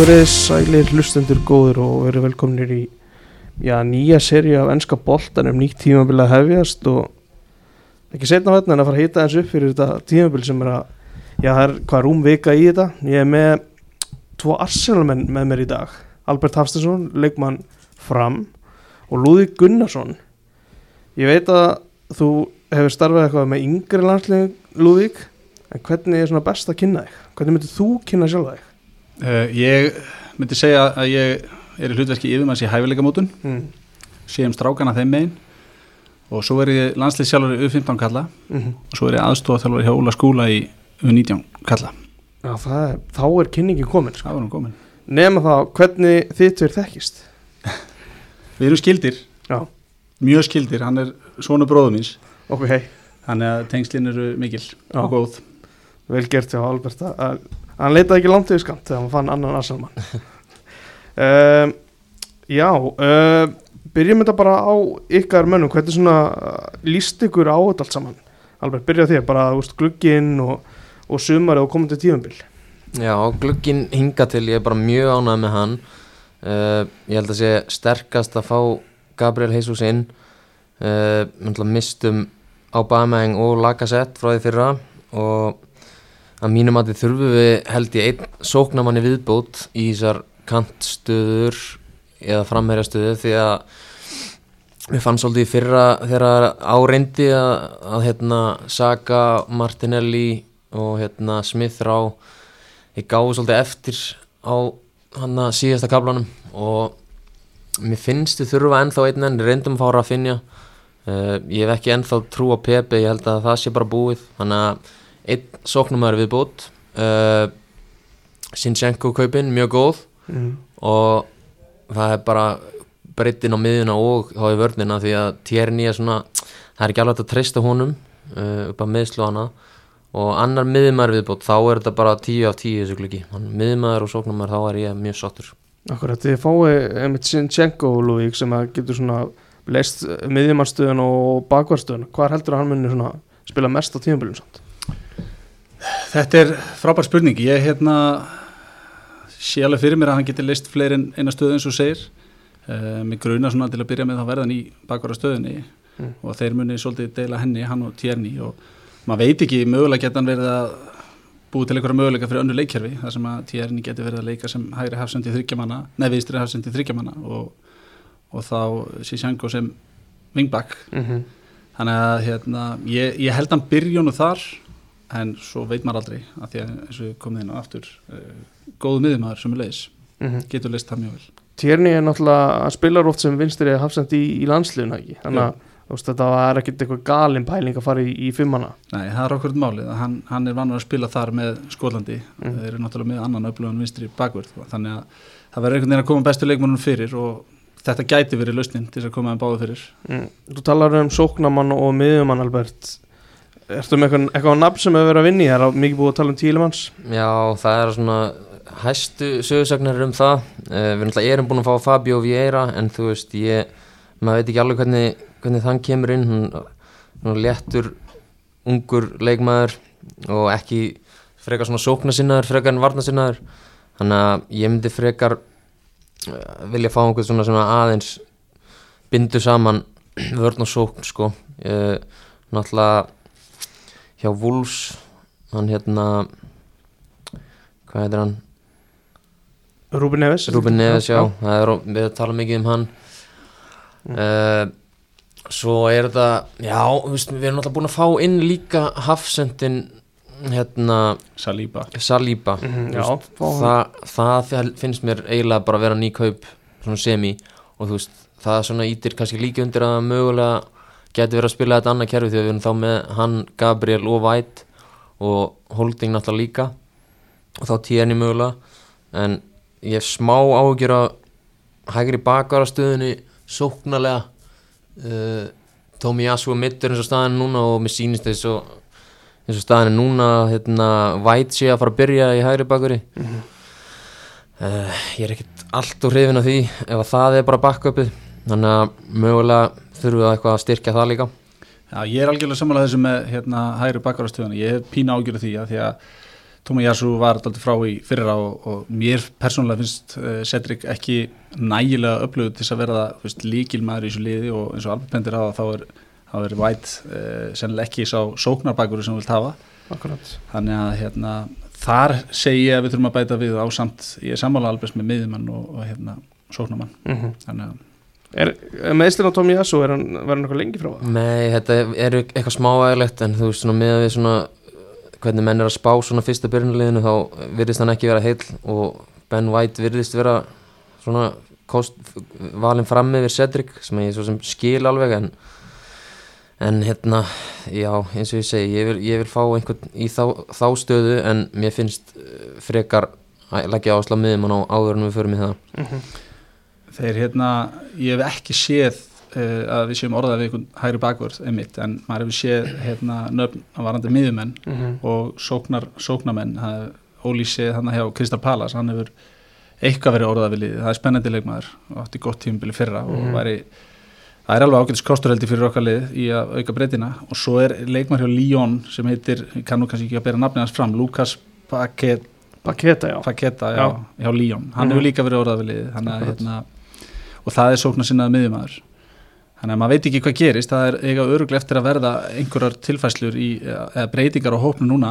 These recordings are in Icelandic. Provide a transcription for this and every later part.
verið sælir hlustendur góður og verið velkomnir í já, nýja seri af ennska boltan um nýtt tímabil að hefjast og ekki setna hérna en að fara að hýta eins upp fyrir þetta tímabil sem er að já, það er hvað rúm vika í þetta ég er með tvo Arsenalmenn með mér í dag Albert Hafstensson, leikmann fram og Lúði Gunnarsson ég veit að þú hefur starfað eitthvað með yngri landslegin Lúðík en hvernig er svona best að kynna þig? Hvernig myndir þú kynna sjálfa þig? Uh, ég myndi segja að ég er í hlutverki yfirmanns í hæfileikamótun. Mm. sé um strákana þeim megin. Og svo er ég landslið sjálfur í U15 kalla Mm og svo er ég aðstofþjálfur hjá Óla skúla í U19 kalla Já, það er, þá er kynningin komin sko. nú komin. Nefna þá, hvernig þið tveir þekkist? Við erum skildir, Já, mjög skildir. Hann er svona bróðum míns. Ok, hei, þannig að tengslinn eru mikil Já. og góð. Vel gert hjá Albert að, Hann leitaði ekki langt yfir skamt þegar hann fann annan Arsenalmann. Um, Já, um, byrjum þetta bara á ykkar mönnum. Hvernig svona uh, líst ykkur á þetta allt saman? Albert, byrja á þér, bara úst, glugginn og, og sumarið og komandi tíðanbíl Já, glugginn hinga til, ég er bara mjög ánægð með hann. Uh, Ég held að sé sterkast að fá Gabriel Jesus inn. Uh, mistum Aubameyang og Lacazette frá því fyrra og að mínum að þið þurfum við held ég einn sóknamanni viðbót í þessar kantstöður eða framherjastöðu því að Mér fann svolítið í fyrra þegar áreyndi að, að hérna, Saka, Martinelli og hérna, Smith rá ég gáði svolítið eftir á hann að síðasta kablanum og mér finnst þið þurfa ennþá einn enn, reyndum að fá Rafinha uh, ég hef ekki ennþá trú á Pepe, ég held að það sé bara búið. Þannig að einn sóknumæður viðbútt uh, Sinchenko kaupin, mjög góð. Mm. og það er bara breytin á miðuna og þá í vörnina því að Tjerni er svona það er ekki alveg að treysta honum uh, upp að miðslu hana og annar miðumæður viðbót þá er þetta bara 10 af 10 þessu glöggi, miðumæður og sóknumæður þá er ég mjög sáttur. Akkurat, þið fáið einmitt Sinchenko Lúvík sem að getur svona leist miðjumarstöðun og bakvarstöðun hvað heldur að hann muni svona spila mest á tímabölum samt? Þetta er frábær spurning ég hérna sé alveg fyrir mér að hann geti leist fleiri en eina stöðu eins og segir uh, mig gruna svona til að byrja með þá verðan í bakvara stöðunni Mm. og þeir muni svolítið deila henni, hann og Tjerni og maður veit ekki, mögulega geta hann verið að búið til einhverja möguleika fyrir önnu leikkerfi þar sem að Tjerni geti verið að leika sem hægri hafsendi þryggjamanna, neð viðstri hafsendi þryggjamanna og, og þá Sisjango sem wingback Mm -hmm. þannig að hérna, ég, ég held hann byrjónu þar en svo veit maður aldrei að því að eins og komum inn á aftur uh, góðu miðumæður sem er leiðis getur leist það mjög vel. Tjerni er náttúrulega að spila rótt sem vinstri hafsend í, í landsliðuna ekki? Þannig að þetta var ekkert eitthvað galin pæling að fara í, í fimmana. Nei, það er okkur málið að hann, hann er vanur að spila þar með Skólandi Mm. þeir eru náttúrulega með annan öflugan vinstri bakvörð þannig að það verður einhvern veginn að koma bestu leikmannum fyrir og þetta gæti verið lausnin til að koma þeim báðu fyrir. Mm. Þú talar um sóknamann og miðjumann Albert Ertu með eitthvað, eitthvað á nafn sem hefur verið að vinni það er mikið búið að tala um tílimanns Já, það er svona hæstu sögursagnar um það. Uh, við náttúrulega erum búin að fá Fabio Vieira en þú veist, ég maður veit ekki alveg hvernig, hvernig þann kemur inn. Hann, hann léttur ungur leikmaður og ekki frekar svona sóknasinnaður frekar en varnasinnaður þannig að ég myndi frekar uh, vilja fá einhvern svona, svona aðeins bindu saman vörn og sókn sko. Uh, náttúrulega hjá Wolves. Hann hérna hvað heitir hann? Rúben Neves Rúben Neves, já, er, við tala mikið um hann. Uh, Svo er þetta, já, veist, við erum náttúrulega búin að fá inn líka hafsendin, hérna, Salíba Saliba. Mhm, Þú Já, veist, það, það finnst mér eiginlega bara að vera ný kaup, svona semi. Og þú veist, það svona ítir kannski líka undir að mögulega geti verið að spila þetta annað kerfi því að við erum þá með hann, Gabriel og White og Holding náttúrulega líka. Og þá tíðan í mögulega. En ég hef smá áhugjur að hægri bakvara stöðunni sóknarlega. Uh, Tómi Yasu er mittur eins og staðin núna og mér sýnist eins og eins og staðin núna hérna, White sé að fara að byrja í hægri bakveri Mhm. uh, ég er ekkert allt úr hrifin af því ef að það er bara backupið. Þannig að mögulega þurfum við eitthvað að styrkja það líka? Já, ég er algjörlega samanlega þessu með hérna, hægri bakvarastöðuna, ég hef pína ágjörðu því að því að Tóma Jasú var alltaf frá í fyrra og, og mér persónulega finnst uh, Cedric ekki nægilega upplöðu til þess að vera líkil maður í þessu liði og eins og alveg pendir á það þá er, þá er White uh, sennilega ekki sá sóknarbakuru sem við vilt hafa. Akkurat. Þannig að hérna, þar segi ég að við þurfum að bæta við á samt ég er sammála alveg með miðjumann og, og hérna, sóknarmann. Mm þannig að Er, meðslinn á er hann, var hann eitthvað lengi frá það? Nei, þetta er eitthvað smáægilegt en þú veist svona með að við svona hvernig menn er að spá svona fyrsta byrjunarliðinu þá virðist hann ekki vera heill og Ben White virðist vera svona kost, valin fram yfir Cedric sem ég svo sem skil alveg en en hérna, já, eins og ég segi ég vil, ég vil fá einhvern í þá, þá stöðu en mér finnst eh, frekar að leggja ásla miðum á áður en við förum í það Mm þeir hérna, ég hef ekki séð uh, að við séum orðað við einhvern hægri bakvörð einmitt, en maður hefur séð hérna nöfn að varandi miðumenn -hmm. og sóknar, sóknarmenn ólýsið hann hjá Kristal Palas hann hefur eitthvað verið orðað við liðið það er spennandi leikmaður og átti gott tímubili fyrra Mhm. og væri það er alveg ágætis kosturheldi fyrir okkar lið í að auka breytina og svo er leikmaður hjá Lyon sem heitir, ég kann nú kannski ekki að bera nafnið hans fram, Lukas Paquet Paketa, já Paketa já, Já. hjá Lyon, hann Mhm. hefur líka verið orðað við liðið þannig að hérna og það er sóknar sinnaði miðjumæður þannig að maður veit ekki hvað gerist. Það er eiga öruglega eftir að verða einhverjar tilfæslur í, eða breytingar á hópnu núna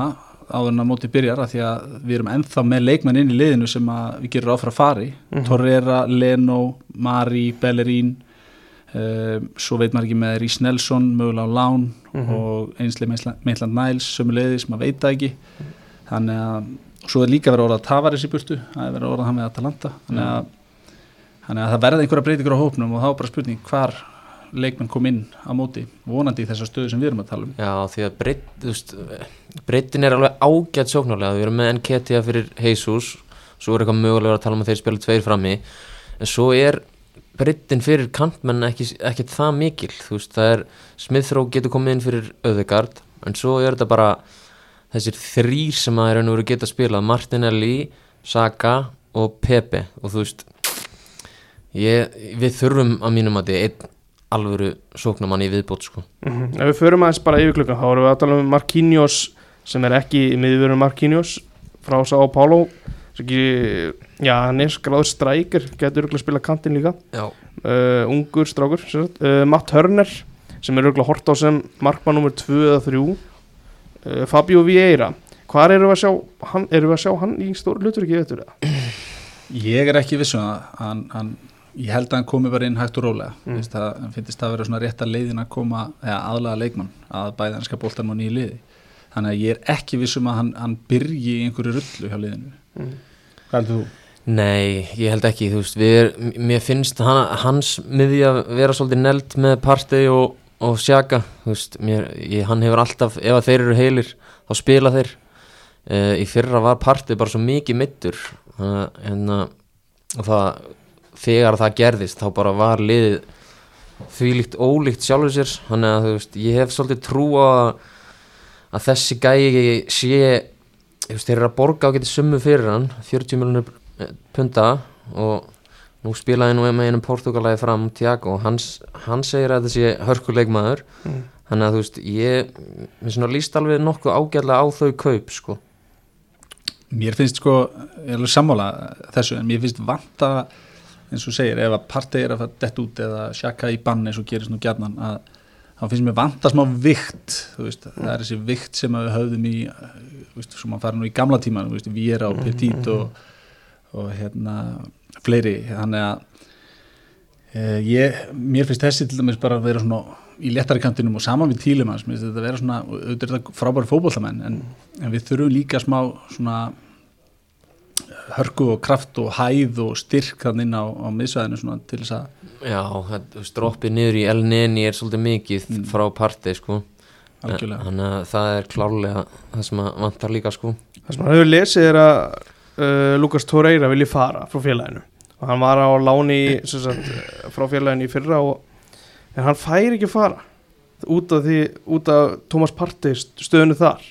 áður en að móti byrjar af því að við erum ennþá með leikmenn inn í liðinu sem að við gerum áfra að fari Mhm. Torreira, Leno, Mari, Bellerín uh, svo veit maður ekki með Rís Nelson mögulega á Lán Mhm. og einslega Maitland Niles sömuleiðis, maður veit það ekki. Þannig að svo er líka verið að orða Tavares í burtu, það er verið að orða hann með Atalanta. Þannig að, þannig að það verða einhverja breytingur á hópnum og þá bara spurning hvar leikmenn kom inn á móti vonandi í þessa stöðu sem við erum að tala um. Já, því að breytin er alveg ágætt sóknarlega, við erum með Enketia fyrir Jesus, svo er eitthvað mögulega að tala um að þeir spila tveir frammi, en svo er breytin fyrir kantmenn ekki, ekki það mikil, þú veist, það er Smithrow getur komið inn fyrir Öðegard, en svo er þetta bara þessir þrýr sem að er veru geta spilað, Martinelli, Saka og Pepe, og þú veist, ég, við þurfum að mínum að þetta einn alvöru sóknarmann í viðbót, sko. Mhm. Ef við förum aðeins bara yfir klukkan þá erum við að tala um Marquinhos sem er ekki miðurinn Marquinhos frá Sá ekki, já hann er skráður strækir getur örgulega að spila kantinn líka Já. uh, ungur strákur uh, Matt Hörner sem er örgulega hort á sem markmann nummer 2 eða 3 uh, Fabio Vieira hvar erum við að sjá hann, erum við að sjá hann í stóru hlutur ekki veitur það? Ég er ekki vissum að hann, hann, ég held að hann komi bara inn hægt og rólega Mm. það finnst það að vera svona rétt að leiðin að koma eða aðlaga leikmann að bæða hann skal boltan mann í liði þannig að ég er ekki vissum að hann, hann byrji í einhverju rullu hjá liðinu Mm. Hvað heldur þú? Nei, ég held ekki, þú veist, við er, mér finnst hann, hans miðja vera svolítið neld með Partey og, og Sjaka, þú veist, mér, ég, hann hefur alltaf, ef að þeir eru heilir, þá spila þeir. Uh, í fyrra var Partey bara svo mikið mittur, uh, en uh, og það, þegar það gerðist, þá bara var liðið því líkt ólíkt sjálfur sér, þannig að þú veist, ég hef svolítið trú á að, að þessi gæi sé þú veist, þeir eru að borga á getið summu fyrir hann 40 miljonur punta og nú spilaði nú með einum Portugalagi fram Tiago og hans, hann segir að sé hörkuleikmaður Mm. þannig að þú veist, ég mér svona líst alveg nokkuð ágætlega á þau kaup sko. Mér finnst sko, ég er alveg sammála þessu, en mér finnst vanta eins og segir, ef að partei er að fara dett út eða sjaka í bann eins og gerist nú gjarnan að þá finnst mér vanta smá vikt veist, það er þessi vikt sem við höfðum í, veist, sem að fara nú í gamla tíman, þú veist, Viera og Petit og, og hérna fleiri, þannig að e, ég, mér finnst þessi til dæmis bara að vera svona í léttari kantinum og saman við tílum þetta vera svona auðvitað er frábæri fótbollamenn en, en við þurfum líka smá svona hörku og kraft og hæð og styrk þannig inn á, á miðsvæðinu svona til þess að Já, droppið niður í El Neni er svolítið mikið Mm. frá Partey sko. Algjörlega. Þannig að það er klárlega það sem að vantar líka sko. Það sem hann hefur lesið er að uh, Lukas Torreira vilji fara frá félaginu. Og hann var á láni sagt, frá félaginu í fyrra og, en hann fær ekki fara út af, því, út af Thomas Partey stöðinu þar.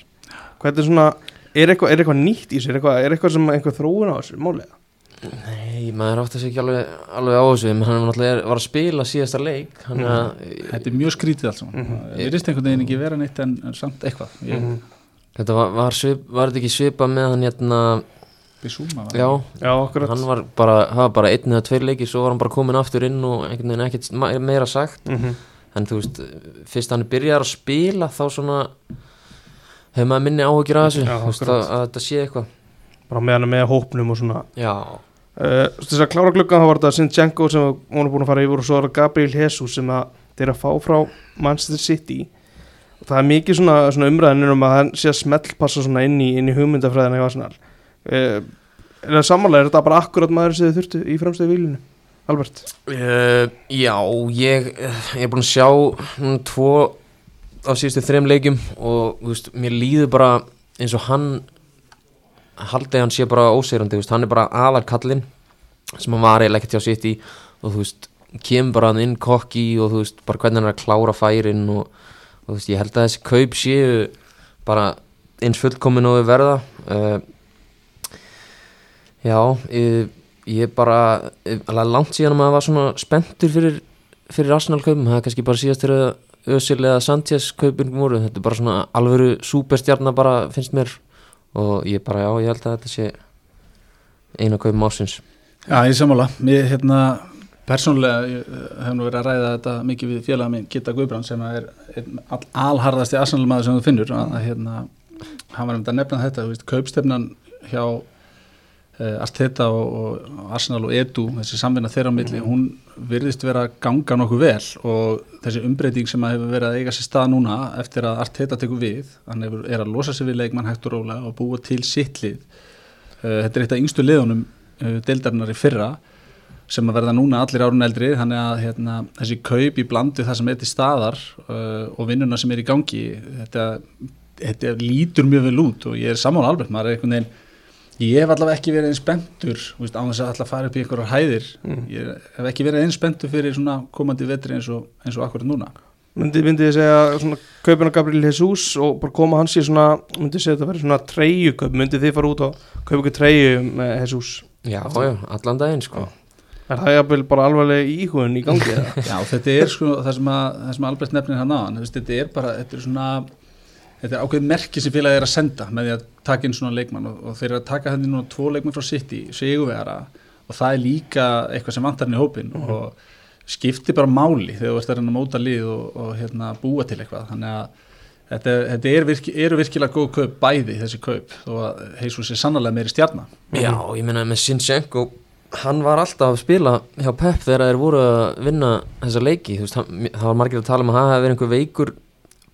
Hvað er svona er eitthvað, er eitthvað nýtt í sér, er eitthvað, er eitthvað sem einhver þróun á þessu málega Nei, maður átti sig ekki alveg, alveg á þessu en hann náttúrulega var að spila síðasta leik hann að þetta er mjög skrítið allt saman. Mhm. við reist einhvern veginn ekki vera neitt en, en samt eitthvað. Ég, Mhm. Þetta var, var, svip, var þetta ekki svipað með hann hérna Bissúma var Já, Já, akkurat. Hann var bara, var bara einn eða tveir leikir svo var hann bara komin aftur inn og einhvern veginn ekkert meira sagt. Mm en þú veist, fyrst hann byrjar að spila þá svona hefur maður minni áhugir að þessu? Já, akkurat. að, að þetta sé eitthvað? Bara með hann með hópnum og svona. Já, uh, Þess að klára gluggan þá var þetta Sinchenko sem hún er búin að fara yfir og svo er það Gabriel Jesus sem þeir að fá frá Manchester City. Og það er mikið svona, svona umræðinir um að hann sé að smellpassa svona inn í, inn í hugmyndafræðina í Arsenal. Uh, Er það sammála, er þetta bara akkurat maður sem þið þurftu í fremstöðu výlinu? Albert? Uh, já, ég, ég er búin að sjá tvo á síðustu þreim leikjum og veist, mér líður bara eins og hann haldið hann sé bara veist, hann er bara aðar kallinn sem hann var eiginlega ekkert hjá sitt í og þú veist, kemur bara hann inn kokki og þú veist, bara hvernig hann er að klára færin og, og þú veist, ég held að þessi kaup séu bara eins fullkomin og við verða. Uh, Já, ég, ég bara eh, alveg langt síðan að maður var svona spenntur fyrir, fyrir Arsenal kaupum, það er kannski bara síðast þegar Özil eða Sanchez kaupin voru, þetta er bara svona alvöru súperstjarnar bara finnst mér. Og ég bara, já, ég held að þetta sé eina kaupum ásins Já, ég sammála. Mér, hérna, persónulega eh, hef nú verið að ræða þetta mikið við félaga minn Gitta Guðbrand sem er all, alharðasti arsenalmaður sem þú finnur. Að, hérna, hann var um þetta að nefna þetta, þú veist, kaupstefnan hjá Arteta og, og Arsenal og Edu, þessi samvinna þeirra á milli, hún virðist vera ganga nokkuð vel og þessi umbreyting sem að hefur verið að eiga sér stað núna eftir að Arteta tekur við, hann hefur, er að losa sig við leikmann hægt og róla og búa til sitt lið. Uh, þetta er eitt af yngstu liðunum uh, deildarinnar í fyrra sem að verða núna allir árun eldri þannig að hérna, þessi kaup í blandu það sem er til staðar og vinnuna sem er í gangi þetta, þetta lítur mjög vel út og ég er sammála alveg maður er einhvern veginn ég hef allavega ekki verið eins spenntur veist, á þess að alltaf fara upp í einhverjar hæðir. Mm. ég hef ekki verið eins spenntur fyrir svona komandi vetri eins og, eins og akkurat núna. Myndi, myndi ég segja svona kaupina Gabriel Jesus og bara koma hans í svona myndi ég segja þetta verið svona treyju kaup myndi þið fara út og kaupa ykkur treyju með Jesus? Já, já, allan daginn sko. Er það jafnvel bara alvarlega íhugun í gangi eða? Já, þetta er sko það sem, að, það sem Albert nefnir hann aðan þetta er bara, þetta er svona þetta er ákveðið merki sem félagi er að senda með því að taka inn svona leikmann og, og þeir eru að taka henni núna tvo leikmann frá City sigurvegara og það er líka eitthvað sem vantar henni í hópin og skiptir bara máli þegar þú ert að reyna að móta lið og, og hérna, búa til eitthvað. Þannig að þetta, þetta er virki, eru virkilega góð kaup bæði þessi kaup og að Heisus er sannlega meiri stjarnar Já, ég meina með Sinchenko hann var alltaf að spila hjá Pep þegar þeir voru að vinna þessa leiki. Veist, hann, það var margir að tala um að það hefði verið einhver veikur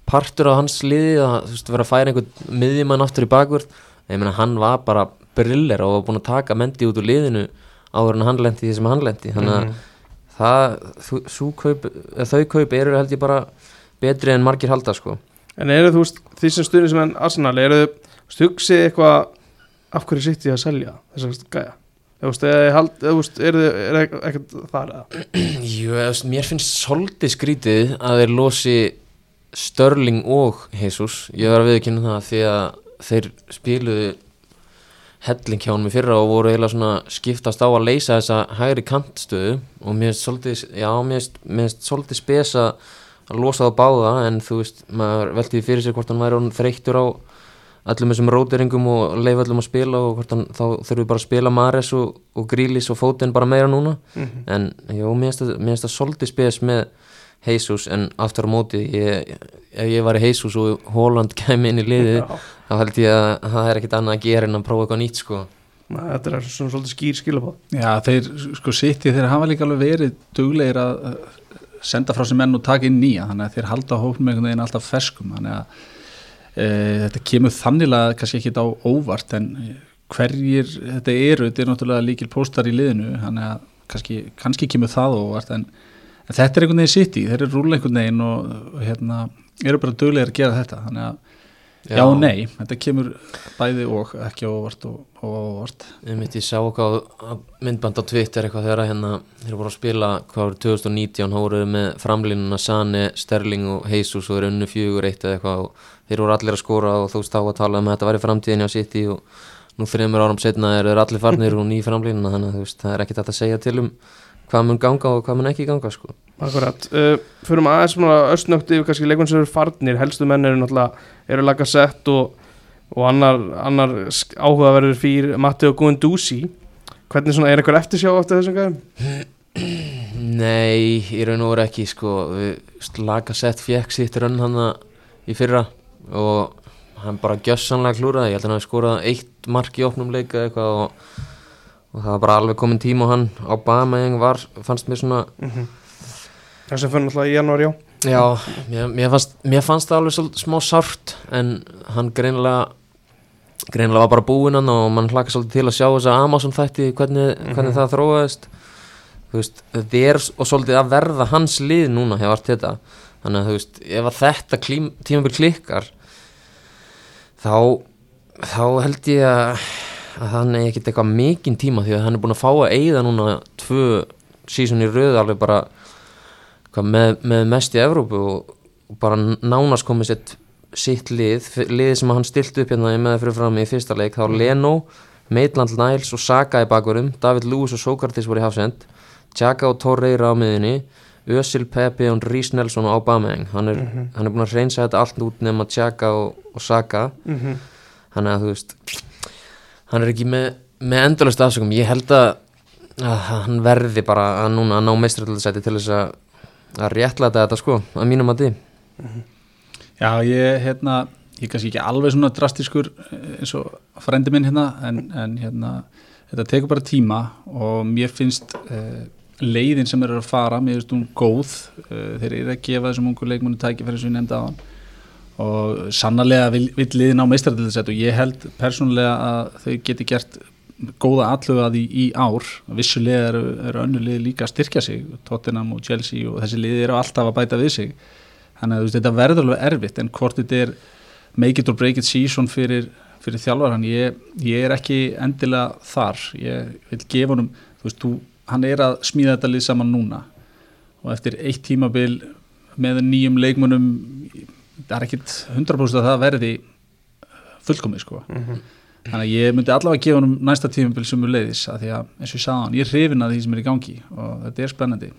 partur á hans liði að veist, vera að færa einhvern miðjumann aftur í bakvörð ég meina hann var bara briller og var búin að taka mendi út úr liðinu áður en hann lendi því sem hann lendi þannig að Mhm. það, þú, kaup, þau kaup eru held ég bara betri en margir halda sko En eru þú því sem stuðnir sem enn Arsenal, eru þú veist, hugsið eitthvað af hverju sitt ég að selja þess að gæja? Þú veist, er ekkert þar eða? Jú, mér finnst svolítið skrítið að þeir losi Störling og Jesus. Ég var að viðkynna það því að þeir spiluðu helling hjá hann í fyrra og voru eiginlega svona skiptast á að leysa þessa hægri kantstöðu. Og mér finnst svolítið, já, spesa að losa það báða en þú veist, maður velti því fyrir sér hvort hann væri þreyttur á öllum þessum róteringum og leif öllum að spila og hvort hann þá þurfi bara að spila Mares og, og Grílis og Fóten bara meira núna. Mhm. en jú, mér finnst það svolítið spes með Jesus en aftur á móti ég, ef ég var í Jesus og Holland kæmi inn í liðið Já, þá held ég að það er ekkit annað að gera en að prófa eitthvað nýtt sko Nei, þetta er svona svolítið skýr skilabáð. Já, þeir sko City, þeir hafa líka alveg verið duglegir að senda frá sér menn og taka inn nýja, þannig að þeir halda hópum einhvern veginn alltaf ferskum, þannig að e, þetta kemur þannilega kannski ekki á óvart, en hverjir þetta eru, þetta er náttúrulega líkil póstar í liðinu, þannig að kannski, kannski kemur það óvart, en, en þetta er einhvern veginn City, þeir eru rúlega einhvern veginn og, hérna, eru bara duglegir að gera þetta, þannig að já, og nei, þetta kemur bæði og ekki á óvart og, á óvart. Ég myndi ég sá á- myndband á Twitter eitthvað þegar að hérna þeir voru að spila hvað voru 2019 þá voru þeir með framlínuna Sane, Sterling og Jesus og þeir unnu fjögur eitt eða eitthvað og þeir voru allir að skora og þú þá að tala um að þetta væri framtíðin hjá City og nú þreymur árum setna eru allir farnir og ný framlínuna þannig að það er ekkert að segja til um hvað mun ganga og hvað mun ekki ganga sko? Akkurat, uh, fyrir maður aðeins svona östnögt yfir kannski leikmenn sem eru farnir, helstu menn eru náttúrulega, eru laga sett og og annar, annar áhugaverður fyrir Matteo Guendouzi. Hvernig svona er eitthvað eftirsjá eftir þessum gæðum? Nei, í raun og veru ekki sko, við lagasett fekk sitt rönn hann í fyrra og hann bara gjössanlega klúraði, ég held að hann hafi skorað eitt mark í opnum leika eitthvað og, og það var bara alveg komin tíma á hann á Bameng var, fannst mér svona Það sem fyrir náttúrulega í janúar, já. Já, mér, mér, fannst, mér fannst það alveg svolítið smá sárt en hann greinilega greinilega var bara búinn hann og mann hlaka svolítið til að sjá þess að Amazon þætti hvernig, hvernig Mhm. það þróaðist. Þú veist, þetta er og svolítið að verða hans lið núna hjá Arteta. Þannig að þú veist, ef að þetta klím, tímabil klikkar þá þá held ég að, að hann er ekkert eitthvað mikinn tíma því að hann er búin að fá að eigða núna tvö sísun í röð alveg bara hvað, með, með mest í Evrópu og, og bara nánast komið sitt, sitt lið, lið sem hann stilt upp hérna með fyrir fram í fyrsta leik þá Leno, Maitland Niles og Saka í bakverðum, David Lewis og Sókartis voru í hafsend, Chaka og Torreira á miðinni, Özil, Pepe og Rhys Nelson og Aubameyang. Hann er, hann er búin að reynsa þetta allt út nema Chaka og, og Saka. Mm -hmm. þannig að þú veist hann er ekki með, með endalust afsökum ég held að, að hann verði bara að núna að ná meistraraldsæti til þess að að réttlæta þetta sko að mínum að því Já, ég, hérna, ég er kannski ekki alveg svona drastiskur eh, eins og frendi minn hérna, en, en hérna, þetta tekur bara tíma og mér finnst uh, leiðin sem eru að fara, mér finnst hún góð, uh, þeir eru að gefa þessum ungu leikmunni tækifæri sem ég nefndi á hann og sannarlega vil, vil liðin á meistardildasett og ég held persónulega að þau geti gert góða alluga því í ár. Vissulega eru, eru önnu lið líka að styrkja sig Tottenham og Chelsea og þessi lið eru alltaf að bæta við sig. Þannig að veist, þetta verður alveg erfitt en hvort þetta er make it or break it season fyrir, fyrir þjálfaran ég, ég er ekki endilega þar. Ég vil gefa honum veist, þú, hann er að smíða þetta lið saman núna. Og eftir eitt tímabil með nýjum leikmunum það er ekkit 100% að það verði fullkomið sko. Þannig að ég myndi allavega gefa honum næsta tímabil sem er leiðis að því að eins og ég sagði hann, ég er hrifin að því sem er í gangi og þetta er spennandi.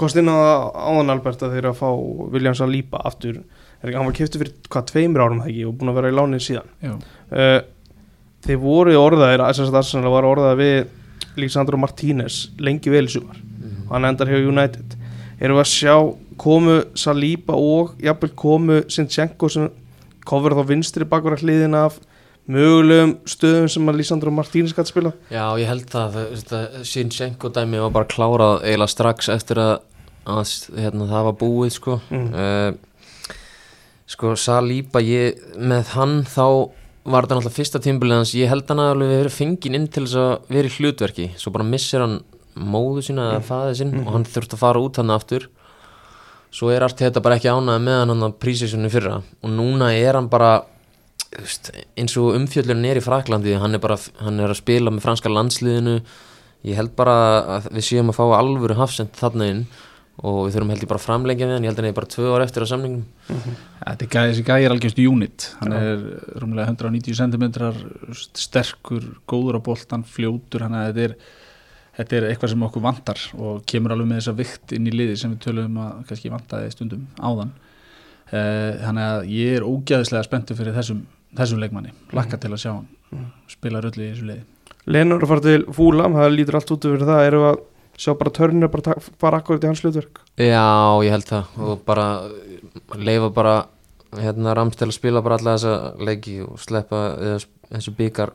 Kost inn á áðan Albert að þeir eru að fá Williams að lípa aftur. Er hann var kiptið fyrir hvað tveimur árum það ekki? Og búin að vera í lánið síðan. Já. uh, þeir voru orðaðir SS Arsenal var orðað við Líksandro Martínez lengi vel í sumar. Og hann endar hjá United. Erum við að sjá komu Saliba og jafnvel komu Sinchenko sem kofur þá vinstri bakur að hliðin af mögulegum stöðum sem að Lísandro Martínez gæti spila Já, ég held þetta Sinchenko dæmi var bara klárað eiginlega strax eftir að, að hérna, það var búið sko. Mm. uh, sko Saliba ég, með hann þá var þetta náttúrulega fyrsta tímbilið hans. Ég held hann að alveg verið fenginn inn til þess að vera í hlutverki, svo bara missir hann móðu sína eða faðið sinn og hann þurfti að fara út hann aftur svo er allt þetta bara ekki ánæði með hann að prísísunni fyrra. Og núna er hann bara veist, eins og umfjöllurinn er í Fraklandi hann er bara, hann er að spila með franska landsliðinu. Ég held bara að við séum að fá alvöru hafsend þarna inn og við þurfum held ég bara að framlengja við hann. Ég held að hann er bara tvö ár eftir á samningum Þetta er gæði, þessi gæði er algjörst unit. Hann er rúmlega 190 cm sterkur, góður á boltan fljótur, hann er þetta er eitthvað sem okkur vantar og kemur alveg með þessa vikt inn í liði sem við tölum um að kannski vantaði stundum áðan. Uh, þannig að ég er ógæðislega spenntur fyrir þessum, þessum leikmanni, lakka til að sjá hann spila röllu í þessu liði. Lenur að fara til Fúlam, það lítur allt út yfir það. Erum við að sjá bara törnir bara fara akkurat í hans hlutverk? Já, ég held það. Og bara leifa bara hérna Ramstel að spila bara alla þessa leiki og sleppa þessu byggar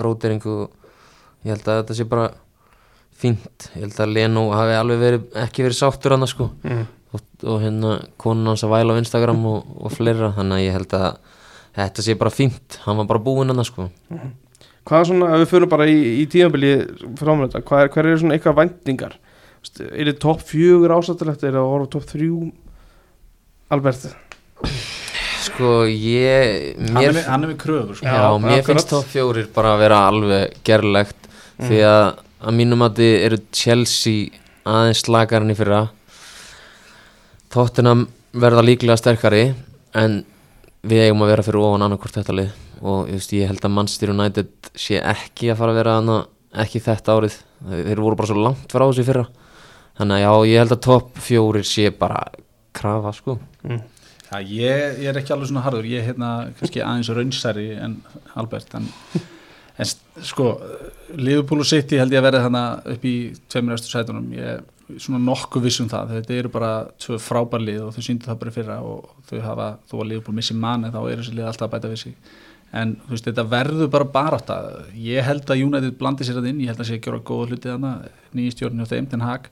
róteringu ég held að þetta sé bara fínt, ég held að Leno hafi alveg verið, ekki verið sáttur hann sko. Mm. og, og hérna konun hans að væla á Instagram og, og fleira þannig að ég held að þetta sé bara fínt, hann var bara búinn hann sko. Hvað er svona, ef við fyrir bara í, í tímabili framönda, hvað er, er svona eitthvað Veistu, er þið topp fjögur ásættilegt er það að horfa topp þrjú? Albert? Sko ég mér, hann er með kröfur sko. Já, Já, mér akkurat. finnst top fjórir bara að vera alveg gerlegt. Því að að mínum að þið eru Chelsea aðeins slagarinn í fyrra. Tottenham verða líklega sterkari en við eigum að vera fyrir ofan annarkvort þetta lið. Og ég, ég held að Manchester United sé ekki að fara að vera hana, ekki þetta árið. Þeir voru bara svo langt frá þessu fyrra. Þannig að já, ég held að top fjórir sé bara krafa sko. Mm. Já, ég, ég er ekki alveg svona harður, ég er hérna kannski aðeins raunsæri en Albert en, en sko Liverpool og City held ég að verða þarna upp í tveimur eftir sætunum. Ég er svona nokkuð viss um það. Þetta eru bara tvö frábær lið og þau sýndu það bara fyrra og þau hafa, þó að Liverpool missi manni þá er þessi lið alltaf að bæta við sig. En þú veist, þetta verður bara barátta. Ég held að United blandi sér það inn. Ég held að sé að gera góða hluti þarna. Nýjum stjórnum hjá þeim, Den Haag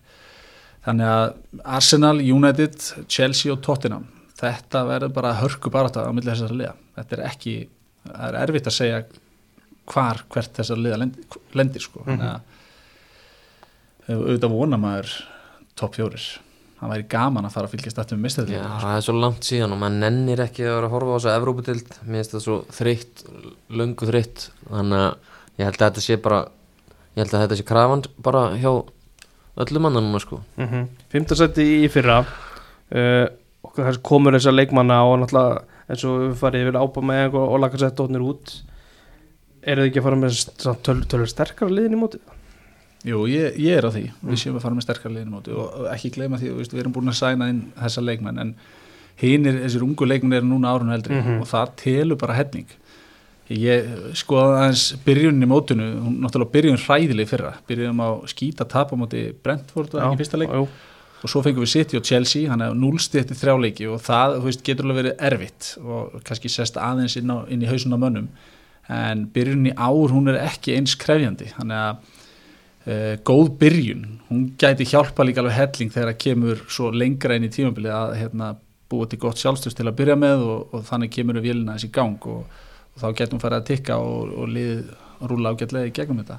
þannig að Arsenal, United, Chelsea og Tottenham. Þetta verður bara hörku barátta á milli þessar liða. Þetta er ekki, það er erfitt að segja hvar hvert þessar liða lendir, lendir sko. Að ef auðvitað vona maður topp fjórir. Það væri gaman að fara að fylgjast aftur með Já, mistöðlega það er svo langt síðan og maður nennir ekki að vera að horfa á þessa Evróputild mér finnst það svo þreytt, löngu þreytt. Þannig að ég held að þetta sé bara ég held að þetta sé krafan bara hjá öllum annan núna sko. Mm -hmm. Fymtasætti í fyrra. Uh, komur þessar leikmanna og náttúrulega eins og við farið yfir ápa með og, og laka sett ótnir út eru þið ekki að fara með samt töl, tölur sterkara liðin í móti? Jú, ég, ég er á því, Mm. við séum að fara með sterkar liðin móti og og ekki gleyma því, við erum búin að sæna inn þessa leikmenn en hinir, þessir ungu leikmenn eru núna árun eldri Mhm. og það telur bara hefning ég skoða aðeins byrjunin í mótinu, hún náttúrulega byrjun hræðileg í fyrra, byrjunum á skýta tap á móti Brentford það ekki í fyrsta leik jú. og svo fengum við City og Chelsea hann er núlsti eftir þrjá leiki og það veist, getur alveg verið erfitt og kannski sest aðeins inn, á, inn í hausun á mönnum en byrjunin í ár hún er ekki eins krefjandi. Þannig að uh, góð byrjun. Hún gæti hjálpa líka alveg helling þegar það kemur svo lengra inn í tímabilið að hérna, búa til gott sjálfstöðs til að byrja með og, og þannig kemur við vélina þessi gang og, og þá getum við farið að tikka og, og lið rúla ágætlega í gegnum þetta.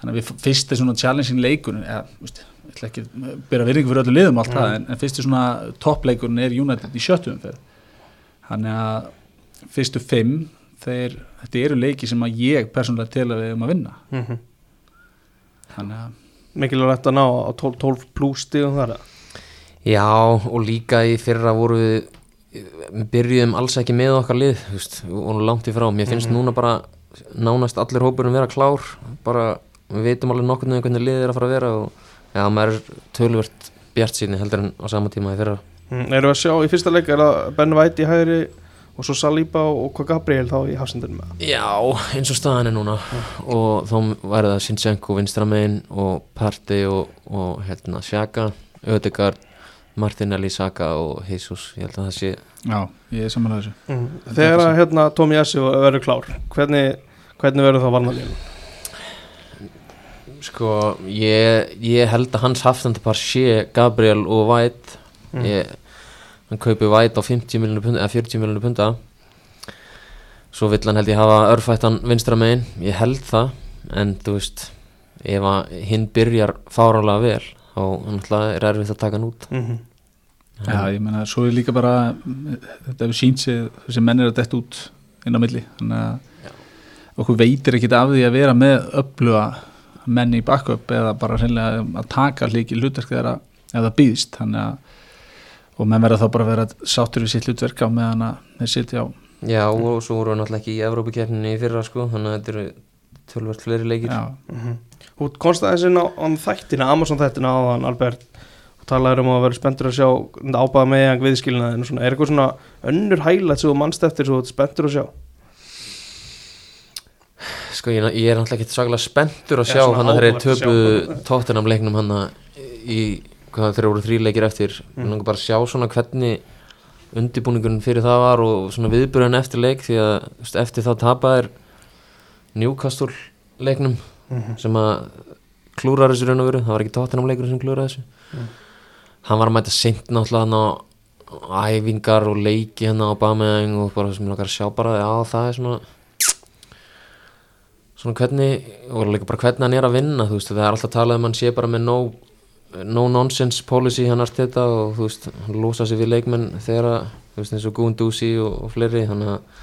Þannig að við fyrst er svona challenging leikurinn eða, veist, ég ætla ekki að byrja virðingu fyrir öllu liðum allt það, en, en fyrst er svona toppleikurinn er United í sjöttu umferð. Þannig að fyrstu fimm þeir, þetta eru leiki sem að ég persónulega tel að við um að vinna Mm -hmm. þannig að Mikilvægt að ná á 12, 12 pluss stíðum þar eða? Já, og líka í fyrra voru við byrjuðum alls ekki með okkar lið veist, vorum langt í frá mér finnst Mhm. núna bara nánast allir hópurum vera klár bara, við veitum alveg nokkurnu hvernig liðið er að fara að vera og já, maður er tölvört bjart síðan heldur en á sama tíma í fyrra Mm, erum við að sjá í fyrsta leik er að Ben White í hægri og svo Saliba og hvað Gabriel þá í hafsendunum með Já, eins og staðan er núna og þá væri það Sinchenko vinstramein og Partey og, og hérna Sjaka, Ödegard Martinelli, Saka og Jesus ég held að það sé já, ég er samanlega þessu mm. Þegar að hérna, Tómi Jassi verður klár hvernig, hvernig verður þá varnalíðan? Sko, ég, ég held að hans haftandapar sé Gabriel og White Mm. ég, hann kaupi White á 50 miljónu punda eða 40 miljónu punda. Svo vill hann held ég hafa örfættan vinstra megin, ég held það en þú veist ef að hinn byrjar fárálega vel þá náttúrulega er erfitt að taka hann út. Mm -hmm. Já, ég meina, svo er líka bara þetta hefur sínt sig, þessi menn er að detta út inn á milli, þannig að okkur veitir ekkit af því að vera með öfluga menn í backup eða bara hreinlega að taka hliki hlutverk þegar að það býðist, þannig að og menn verða þá bara að vera sáttur við sitt hlutverk á meðan að þeir sitja á. Já, og svo voru við náttúrulega ekki í Evrópikeppninni í fyrra sko, þannig að þetta eru tölvört fleiri leikir. Já, Þú komst aðeins inn á, á þættina, Amazon þættina á þann Albert. Og talaður um að vera spenntur að sjá ábæða með hann viðskilnaðin og svona, er eitthvað svona önnur hælætt sem þú mannst eftir svo þú ert spenntur að sjá? Sko ég, ég er náttúrulega ekki svaklega spenntur að Já, sjá hann að þeir töpu sjá. tóttunam leiknum hann í hvað þeir voru þrý leikir eftir Mm. mm. langar bara að sjá svona hvernig undibúningun fyrir það var og svona viðbyrðan eftir leik því að veist, eftir það tapaðir Newcastle leiknum Mhm. sem að klúrar þessu raun og veru, það var ekki tóttunam leikur sem klúraði þessu Mm. hann var að mæta seint náttúrulega hann á æfingar og leiki hann á Bameng og bara sem langar að sjá bara já það er svona svona hvernig og líka bara hvernig hann er að vinna þú veist það er alltaf talað um hann sé bara með no, no nonsense policy hann Arteta og þú veist hann lúsa sig við leikmenn þegar að þú veist eins og Guendouzi og, og fleiri þannig að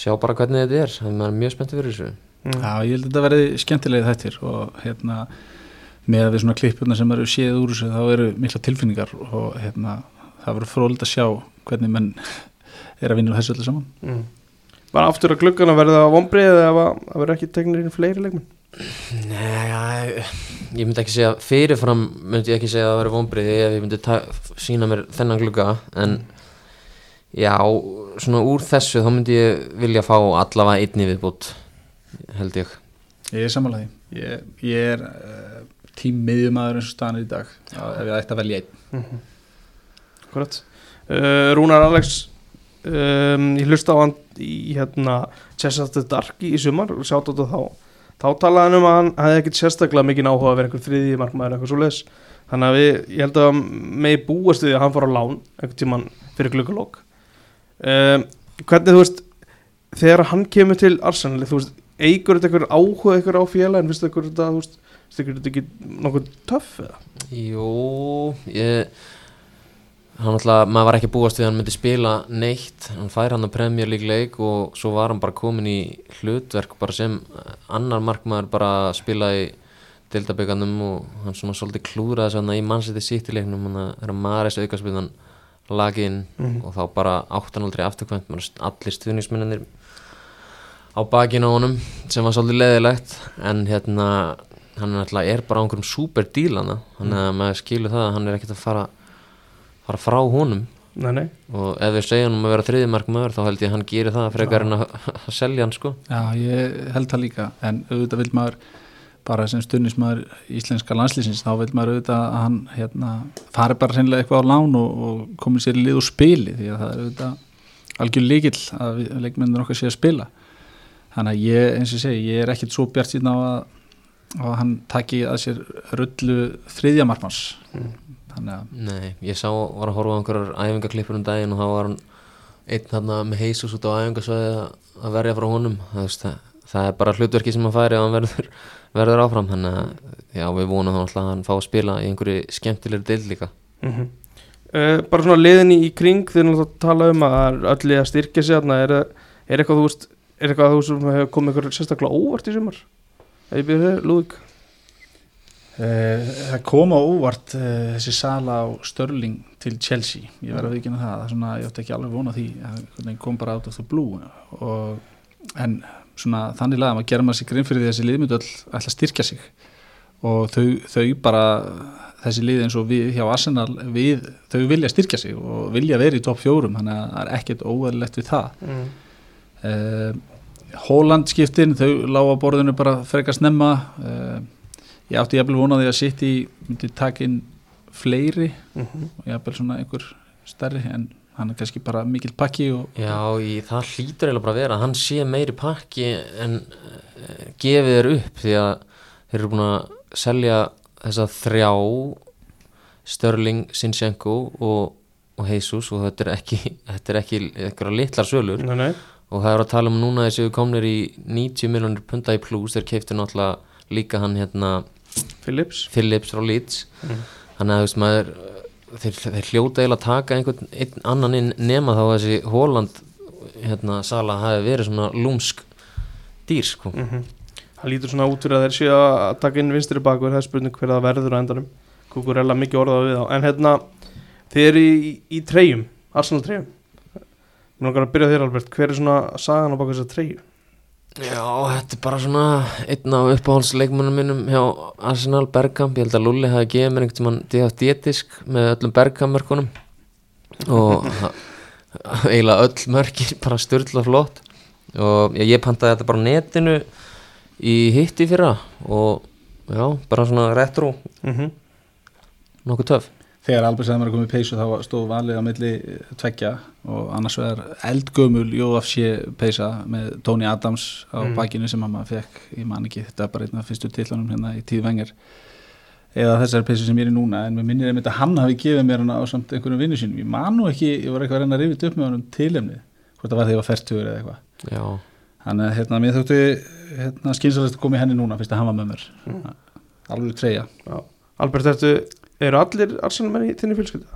sjá bara hvernig þetta er það er mjög spenntið fyrir þessu Mm. Já, ég held að þetta verði skemmtilegið þettir og hérna með að við svona klippurna sem eru séð úr þessu þá eru mikla tilfinningar og hérna það verður fróld að sjá hvernig menn er að vinna úr þessu öllu saman Mm. Bara aftur að gluggana verða það vombrið eða að verður ekki tegnir inn fleiri leikmenn Nei, ég myndi ekki segja fyrirfram myndi ég ekki segja að það væri vonbriði ef ég myndi sína mér þennan glugga en Já, svona úr þessu þá myndi ég vilja fá allavega einni viðbútt held ég. Ég er samanlega því. Ég, ég er uh, tím miðjumæður eins og staðan er í dag ef ég ætti að velja einn. Akkurat. Uh, Rúnar Alex um, Ég hlusta á hann í hérna Chester Darky í sumar og sjátt á þetta þá þá talaði hann um að hann hefði ekkert sérstaklega mikið áhuga að vera einhver þriði markmaður eitthvað svo leis þannig að við, ég held að megi búast við að hann fór á lán einhvern tíman fyrir glukkulokk um, hvernig þú veist þegar hann kemur til Arsenal þú veist, eigur þetta einhver áhuga einhver á félagin, finnst þetta einhver þetta þú veist, þetta ekki nokkuð töff eða? Jú, ég hann alltaf, maður var ekki búast við að hann myndi spila neitt, hann fær hann að Premier League leik og svo var hann bara komin í hlutverk bara sem annar markmaður bara að spila í deildaböganum og hann svona svolítið klúraði svona í mannsætti sýttileiknum hann er að maður þessu aukarspilnan laginn Mhm. og þá bara átt hann aldrei afturkvæmt, allir stuðnismennir á bakinu á honum sem var svolítið leðilegt en hérna hann alltaf er bara á einhverjum super dílana þannig að maður skilur það að hann er ekkert að fara fara frá honum. Nei, nei, og ef við segja hann um að vera þriðimark maður þá held ég að hann gerir það frekar en að, að selja hann sko. Já, ég held það líka. En auðvitað vil maður bara sem stundismæður íslenska landslýsins þá vil maður auðvitað að hann hérna, fari bara sennilega eitthvað á lán og, og komið sér í lið og spili því að það er auðvitað algjör líkill að leikmennir okkar sé að spila. Þannig að ég, eins og segi, ég er ekkit svo bjart síðan á að, að hann taki að sér rullu þriðja markmanns að Nei, ég sá, var að horfa á einhverjar æfingaklippur um daginn og þá var hann einn hann með heisus út á æfingasvæði að, verja frá honum. Það, veist, það, það er bara hlutverki sem hann færi og hann verður, verður áfram. Þannig að já, við vonum þá alltaf að hann fá að spila í einhverju skemmtilegri deil líka. Mm uh, bara svona liðinni í kring þeir náttúrulega tala um að lið að styrkja sig þarna, er, er eitthvað þú veist er eitthvað þú sem hefur komið eitthvað sérstaklega óvart í sumar? Ef ég byrja þér, Lúðvík Það kom á óvart uh, þessi sala á Störling til Chelsea, ég verði að vikina það, það er svona, ég átti ekki alveg vona því það kom bara out of the blue. Og, en svona þannig laga maður gera maður sér grinn fyrir því að þessi liðmyndu ætla að styrkja sig. Og þau, þau bara þessi lið eins og við hjá Arsenal við, þau vilja styrkja sig og vilja vera í topp fjórum, þannig að það er ekkert óverlegt við það. Mm. uh, Hóland skiptin þau lága borðinu bara frekar snemma. Uh, ég átti jafnvel vonaði að sitt í myndi taka inn fleiri Mm og jafnvel svona einhver stærri en hann er kannski bara mikill pakki og Já, í, það hlýtur eiginlega bara að vera að hann sé meiri pakki en uh, gefið þér upp því að þeir eru búin að selja þessa þrjá Störling, Sinchenko og, og Jesus og þetta er ekki þetta er ekki eitthvað litlar sölur nei, nei. og það er að tala um núna þessi við komnir í 90 miljonir punta í plus þeir keiftu náttúrulega líka hann hérna Phillips Phillips frá Leeds. Mm. þannig að þú veist maður þeir, þeir hljóta eiginlega að taka einhvern einn annan inn nema þá að þessi Holland hérna sala hafi verið svona lúmsk dýr sko. Mm það lítur svona út fyrir að þeir séu að taka inn vinstri bakur það er spurning hver það verður á endanum. Kukurella mikið orðað við þá. En hérna þeir eru í, í treyjum Arsenal treyjum Mér langar að byrja þér Albert, hver er svona sagan á baka þessar treyju? Já, þetta er bara svona einn af uppáhaldsleikmannum minnum hjá Arsenal Bergkamp, ég held að Lulli hafi gefið mér einhvern tímann diatétisk með öllum Bergkamp-mörkunum. Og eiginlega öll mörkir bara styrla flott. Og ég, ég pantaði þetta bara netinu í hitti fyrra. Og já, bara svona retro. Mm -hmm. nokkuð töf þegar Albert Sæðmar er komið í peysu þá stóð valið á milli tveggja og annars vegar eldgömul UFC peysa með Tony Adams á Mm. bakinu sem hann fekk, ég man ekki, þetta er bara einn af fyrstu tillanum hérna í tíð vengar eða þessar peysu sem ég er í núna en mér minnir einmitt að hann hafi gefið mér hana á samt einhverjum vinnu sínum, ég man nú ekki ég var eitthvað að reyna að rifið upp með honum tilefni hvort það var þegar ég var færtugur eða eitthvað. Já, þannig að hérna, mér þóttu hérna, skynsalegt að koma í henni núna að hann var Mm. alveg treyja. Albert, ertu, eru allir Arsenal menn í þinni fjölskyldu?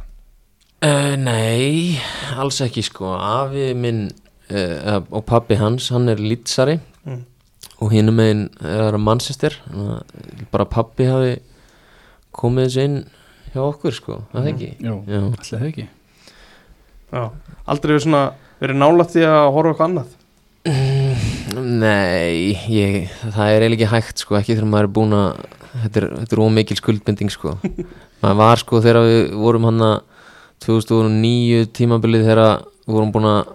Uh, nei, alls ekki sko. Afi minn uh, og pappi hans, hann er lýtsari. Mm. og hinum meginn er Manchester. Þannig að bara pappi hafi komið þessu inn hjá okkur sko, það Mm. ekki? Allir það ekki. Já, aldrei verið svona verið nálægt því að horfa eitthvað annað? Nei, ég, það er eiginlega ekki hægt sko, ekki þegar maður er búin að þetta er, þetta er ómikil skuldbinding sko. Maður var sko þegar við vorum hann að 2009 tímabilið þegar vorum búin að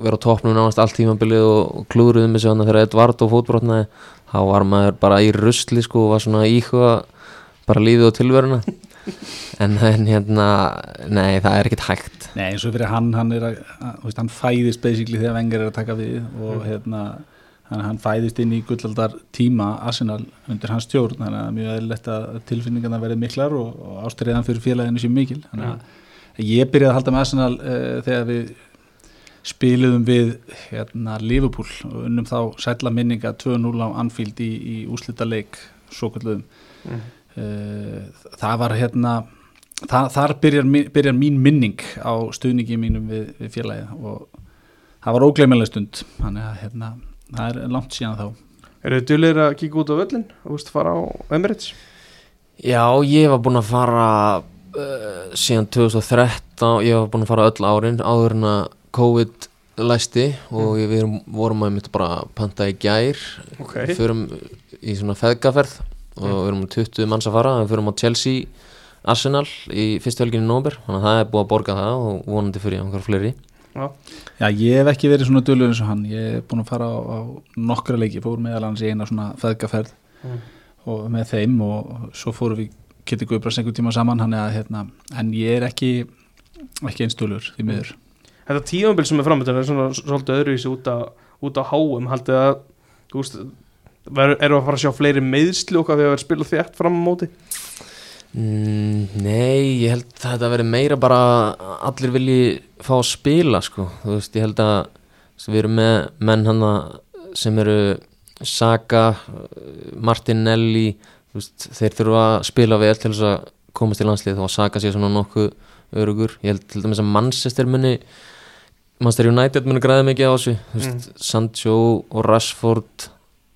vera á toppnum nánast allt tímabilið og, klúðruðum þessu hann þegar Edvard og fótbrotnaði þá var maður bara í rusli sko og var svona íhuga bara lífið og tilveruna. En, en hérna nei það er ekkert hægt. Nei eins og fyrir hann, hann er að, hann fæðist basically þegar Wenger er að taka við og hérna hann, hann fæðist inn í gullaldar tíma Arsenal undir hans stjórn. Þannig að mjög eðlilegt að tilfinningarna verði miklar og, og ástriðan fyrir félaginu sé mikil. Þannig að ég byrjaði að halda með Arsenal uh, þegar við spiluðum við hérna, Liverpool og unnum þá sætla minninga 2-0 á Anfield í, í úslita leik svo kalluðum Mm. uh, það var hérna það, þar byrjar, byrjar mín minning á stuðningi mínum við, við félagið og það var ógleymilega stund. Þannig að hérna, það er langt síðan þá. Eru þið duðlir að kíka út á völlin og veist, fara á Emirates? Já, ég var búinn að fara uh, síðan 2013 ég var búinn að fara öll árin áður en að COVID læsti og við erum, vorum að mitt bara að panta í gær. Ok. við förum í svona feðgaferð og við erum með 20 manns að fara við förum á Chelsea Arsenal í fyrstu helginni nómber þannig að það er búið að borga það og vonandi fyrir einhver fleiri Já. Já, ég hef ekki verið svona dölur eins og hann. Ég er búin að fara á, á nokkra leiki. Fór meðal hans í eina svona feðgaferð Mm. og með þeim og svo fórum við Kitty Guðbrands einhver tíma saman. Hann er að hérna, en ég er ekki ekki eins dölur því miður. Þetta tímambil sem er framöndan er svona svolítið öðruvísi út á, út á háum haldið að þú veist, við að fara að sjá fleiri meðsli okkar þegar við erum spilað þétt fram á móti Mm, nei, ég held að þetta veri meira bara að allir vilji fá að spila sko, þú veist, ég held að við erum með menn hana sem eru Saka, Martinelli þú veist, þeir þurfa að spila vel til þess að komast í landslið og Saka sé svona nokkuð örugur, ég held til dæmis að Manchester muni Manchester United muni græða mikið á þessu, þú veist, Sancho og Rashford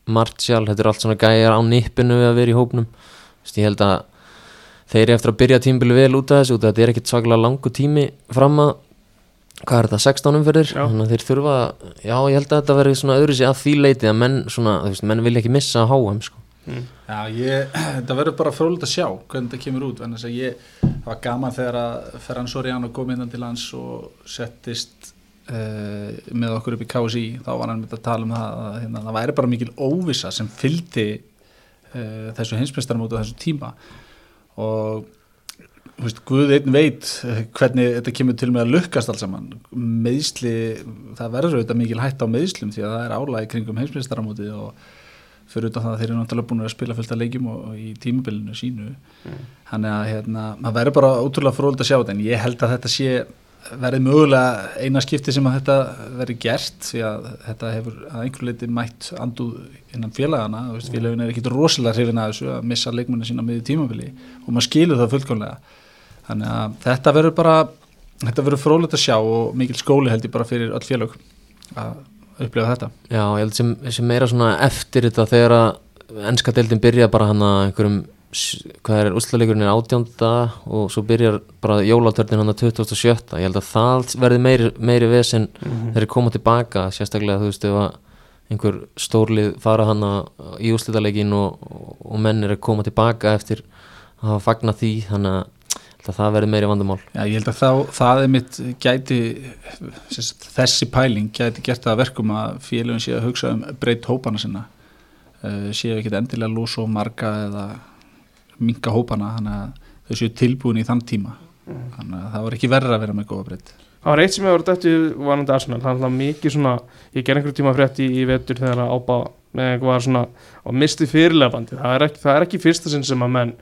Martial, þetta er allt svona gæjar á nippinu við að vera í hópnum, þú veist, ég held að þeir eru eftir að byrja tímbili vel út af þessu út af þetta er ekkit svaklega langu tími fram að hvað er þetta, 16 umferðir Já. þannig að þeir þurfa, já ég held að þetta verði svona öðru sér að því leiti að menn svona, þú veist, menn vilja ekki missa að háum sko. Já, ég, þetta verður bara frólægt að sjá hvernig þetta kemur út, en þess að ég það var gaman þegar að Ferran Soriano kom innan til hans og settist uh, með okkur upp í KSI þá var hann með að tala um það að hérna, það væri bara mikil óvissa sem fylgdi uh, þessu heimsmeistaramótu á þessu tíma og veist, Guð einn veit eh, hvernig þetta kemur til með að lukkast alls saman. Meðsli, það verður auðvitað mikil hætt á meðslum því að það er álægi kringum heimsmeistaramótið og fyrir utan það að þeir eru náttúrulega búin að spila fullt af leikjum og, og í tímabilinu sínu. Þannig að hérna, maður verður bara ótrúlega fróld að sjá þetta en ég held að þetta sé verið mögulega eina skipti sem að þetta verið gert því að þetta hefur að einhver leiti mætt anduð innan félagana veist, félagin er ekkit rosalega hrifin að þessu að missa leikmunna sína miður tímabili og maður skilur það fullkomlega. Þannig að þetta verður bara þetta verður frólægt að sjá og mikil skóli held ég bara fyrir öll félag að upplifa þetta. Já, ég held sem, sem meira svona eftir þetta þegar að ennska deildin byrja bara hann að einhverjum hvað er úslaleikurinn er átjánda og svo byrjar bara jólatörnin hann að 2007 ég held að það verði meiri, meiri vesen þeir eru koma tilbaka sérstaklega þú veist ef að einhver stórlið fara hann í úrslitaleikin og, og, menn eru að koma tilbaka eftir að hafa fagna því þannig að það verði meiri vandamál. Já, ég held að þá, það er mitt gæti, þessi pæling gæti gert það að verkum að félagin sé að hugsa um breytt hópana sinna. Uh, séu ekkit endilega lúsa og marga eða minka hópana þannig að þau séu tilbúin í þann tíma. Þannig að það var ekki verra að vera með góða breytt Það var eitt sem ég var dættu varandi Arsenal, það var mikið svona ég ger einhver tíma frétt í, í vetur þegar að ábá með einhver var svona og misti fyrirlega bandi, það er ekki, það er ekki fyrsta sinn sem að menn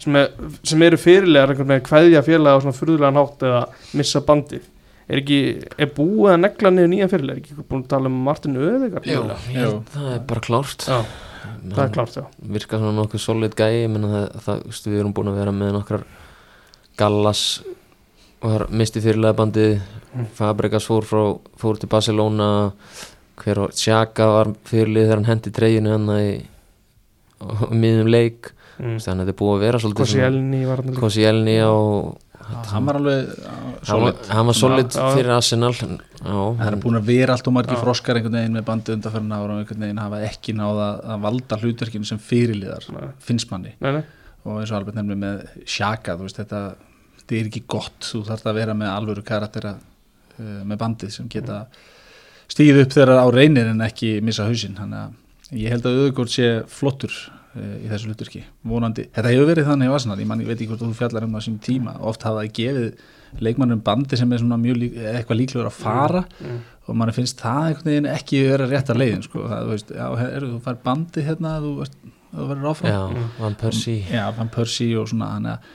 sem, er, sem eru fyrirlegar einhvern veginn kveðja félaga á svona furðulegan hátt eða missa bandi er ekki, er búið að negla niður nýja fyrirlega, er ekki búin að tala um Martin Öðegar Jú, ég það er bara klárt. Já, það er klárt, já virka svona nokkuð solid gæi við erum búin að vera með nokkrar Gallas var misti fyrirlega bandið Mm. Fabregas fór, frá, fór til Barcelona hver var, Xhaka var fyrirlið þegar hann hendi treyjunu hann í miðum leik mm. þannig að þetta er búið að vera svolítið Koscielny var hann líka Koscielny og hann var alveg hann var, solid. hann var solid Já, fyrir Arsenal já, það er búin að vera allt og margir froskar einhvern veginn með bandi undanferðina ára og einhvern veginn hafa ekki náða að valda hlutverkinu sem fyrirliðar Nei. finnst manni. Nei, nei, og eins og Albert nefnir með Sjaka þú veist þetta, þetta er ekki gott. Þú þarf að vera með alvöru karakter að uh, með bandið sem geta stíð upp þegar á reynir en ekki missa hausinn. Þannig að ég held að auðvitað sé flottur í þessu hluturki vonandi, þetta hefur verið þannig í Arsenal ég, man, ég veit ekki hvort þú fjallar um það sem tíma oft hafa það gefið leikmannum bandi sem er svona mjög lík, eitthvað líklegur að fara Mm. og mann finnst það einhvern veginn ekki vera rétt að leiðin sko. það, þú veist, já, er, þú fær bandi hérna þú, þú verður áfram. Já, Van Persie. Já, Van Persie og svona þannig að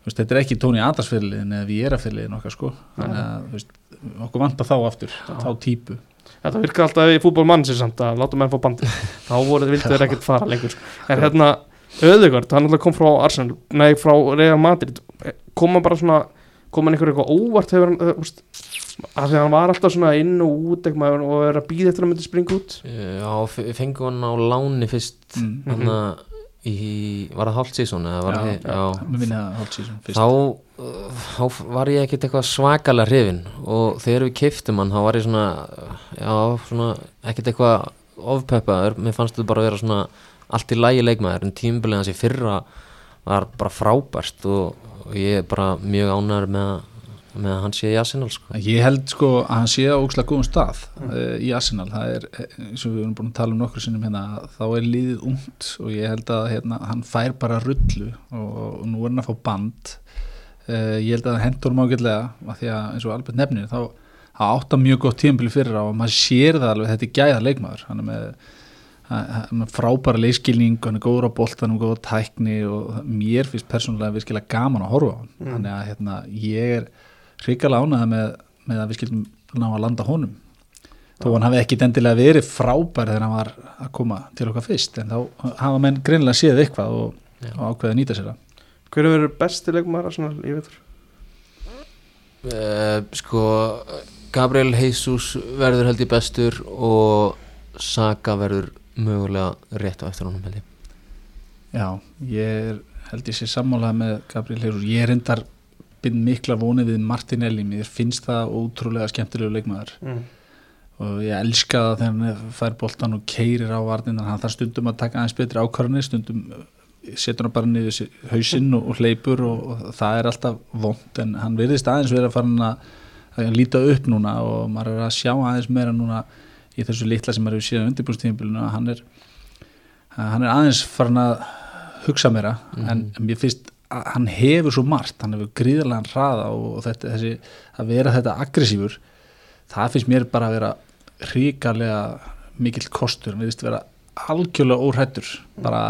þú veist, þetta er ekki Tony Adams-fyrirliðin eða við fyrirliðin okkar sko. Þannig að þú veist, okkur vantar þá aftur þá típu Þetta virkar alltaf í fútbolmann sér samt að láta menn fá bandi þá voru þið vildu þeir ekkert fara lengur. En hérna, Öðugard, hann alltaf kom frá Arsenal, nei frá Real Madrid. Koma bara svona koma hann einhver eitthvað óvart hefur hann, uh, úst, að því að hann var alltaf svona inn og út eitthvað, og er að býða eftir að hann myndi springa út. Já, f- fengu hann á láni fyrst mm. Þannig að í, var það hálft sísón eða var Já, það, já, það hálft síðan fyrst. Þá, þá var ég ekkert eitthvað svakalega hrifin og þegar við keiftum hann þá var ég svona, já, svona ekkert eitthvað ofpeppaður. Mér fannst þetta bara að vera svona allt í lægi leikmaður en tímabilið hans í fyrra var bara frábært og, og ég er bara mjög ánæður með, með að hann sé í Arsenal sko. Ég held sko að hann sé á ókslega góðum stað uh, í Arsenal, það er eins og við erum búin að tala um nokkur sinnum hérna þá er liðið ungt og ég held að hérna, hann fær bara rullu og, og nú er hann að fá band uh, ég held að það hendur hann ágætlega af því að eins og Albert nefnir þá átta mjög gott tímpili fyrir á og maður sér það alveg, þetta er gæða leikmaður. Hann er með, með frábæra leiskilning, hann er góður á boltanum góður á tækni og mér finnst persónulega virkilega gaman að horfa á hann. Mm. þannig að hérna, ég er hrikalega ánægða með, með að við skildum ná að landa honum. Þó hann hafi ekki endilega verið frábær þegar hann var að koma til okkar fyrst en þá hafa menn greinilega séð eitthvað og, og ákveða að nýta sér það hver er verið besti leikmaður Arsenal í vetur? Uh, sko Gabriel Jesus verður held ég bestur og Saka verður mögulega rétt á eftir honum held ég. Já, ég er, held ég sé sammálað með Gabriel Heyrús, ég er endar bind mikla vonið við Martinelli. Mér finnst það ótrúlega skemmtilegu leikmaður. Mm. og ég elska það þegar hann fær boltan og keirir á varnindan hann þarf stundum að taka aðeins betri ákvarðanir stundum setur hann bara niður hausinn og, og hleypur og, og það er alltaf vond en hann virðist aðeins verið að fara að, að líta upp núna og maður er að sjá aðeins meira núna í þessu litla sem maður hefur séð undirbúrstíðinbíluna að hann er hann er aðeins farin að hugsa meira en, en mér finnst að hann hefur svo margt, hann hefur gríðarlegan hraða og, og þetta, þessi, að vera þetta aggressífur það finnst mér bara að vera ríkarlega mikill kostur, hann veist vera algjörlega óhrættur bara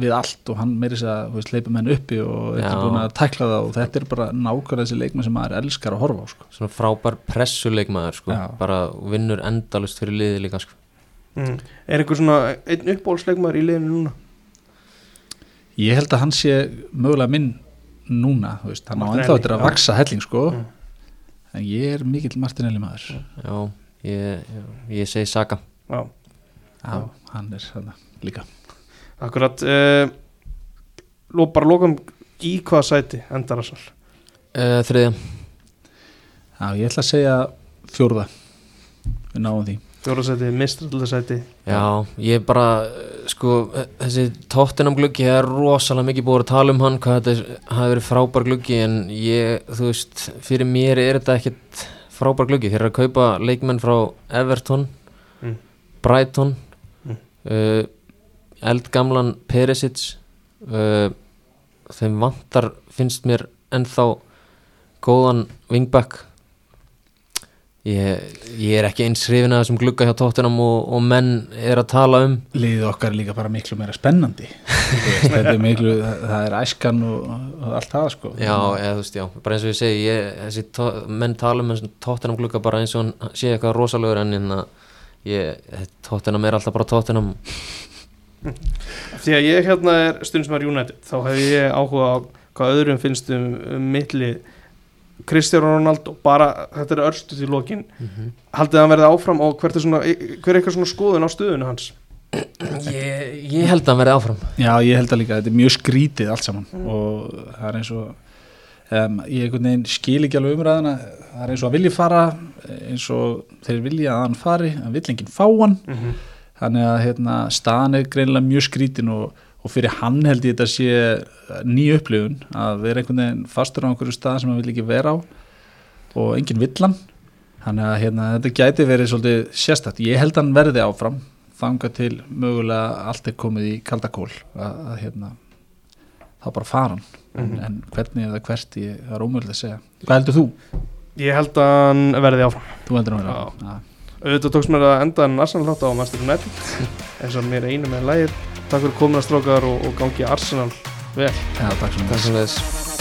við allt og hann meiri þess að hleypa menn uppi og Já. búin að tækla það og þetta er bara nákvæmlega þessi leikmenn sem maður elskar að horfa á sko. svona frábær pressuleikmaður sko. Já. bara vinnur endalust fyrir liði líka sko. Mm. er einhver svona einn uppbólsleikmaður í liðinu núna? ég held að hann sé mögulega minn núna, þú veist, hann á ennþá þetta að vaksa helling sko Mm. en ég er mikill Martinelli maður já, ég, ég segi Saka Já, já, hann er hann líka akkurat uh, ló, bara lókum í hvaða sæti endar Arsenal? Uh, þriðja. Já, ég ætla að segja fjórða. Við náum því. Fjórasæti, mistraldarsæti Já, ég bara, eh, sko, eh, þessi tóttinam gluggi, það er rosalega mikið búið að tala um hann, hvað þetta er- hafi verið frábær gluggi, en ég, þú veist, fyrir mér er þetta ekkit frábær gluggi, þeir eru að kaupa leikmenn frá Everton, Mm. Brighton, Mm. uh, eldgamlan Perisic, uh, þeim vantar, finnst mér, ennþá góðan wingback, Ég, ég er ekki eins hrifin að þessum glugga hjá tóttinam og, og menn er að tala um. Liðið okkar er líka bara miklu meira spennandi. Er miklu, það, það er æskan og, og allt það sko. Já, eða veist, já, bara eins og ég segi ég, þessi tó- menn tala um þessum tóttinam glugga bara eins og hann sé eitthvað rosalegur en hérna, ég, tóttinam er alltaf bara tóttinam því að ég hérna er stundismar United þá hef ég áhuga á hvað öðrum finnst um, um milli Cristiano Ronaldo bara þetta er örstuð í lokin. Haldið að hann verði áfram og hvert er, svona, hver er eitthvað svona skoðun á stuðinu hans? Ég, ég held að hann verði áfram. Já, ég held að líka, þetta er mjög skrítið allt saman. Og það er eins og um, ég einhvern veginn skil ekki alveg umræðina það er eins og að vilji fara eins og þeir vilja að hann fari hann vill enginn fá hann. Mm -hmm. Þannig að hérna, staðan er greinilega mjög skrítin og, og fyrir hann held ég þetta sé ný upplifun að vera einhvern veginn fastur á einhverju stað sem hann vil ekki vera á og enginn vill hann þannig að hérna, þetta gæti verið svolítið sérstætt, ég held hann verði áfram þanga til mögulega allt er komið í kaldakól að, að hérna þá bara fara hann en, Mhm. en hvernig eða hvert ég, er ómögulega að segja hvað heldur þú? Ég held að hann verði áfram Þú heldur hann Já. verði áfram? Auðvitað tókst mér að enda en Arsenal þátt á Master United eins og mér einu með lægir Takk fyrir komin að strókar og, og gangi Arsenal vel. Já, takk svo þess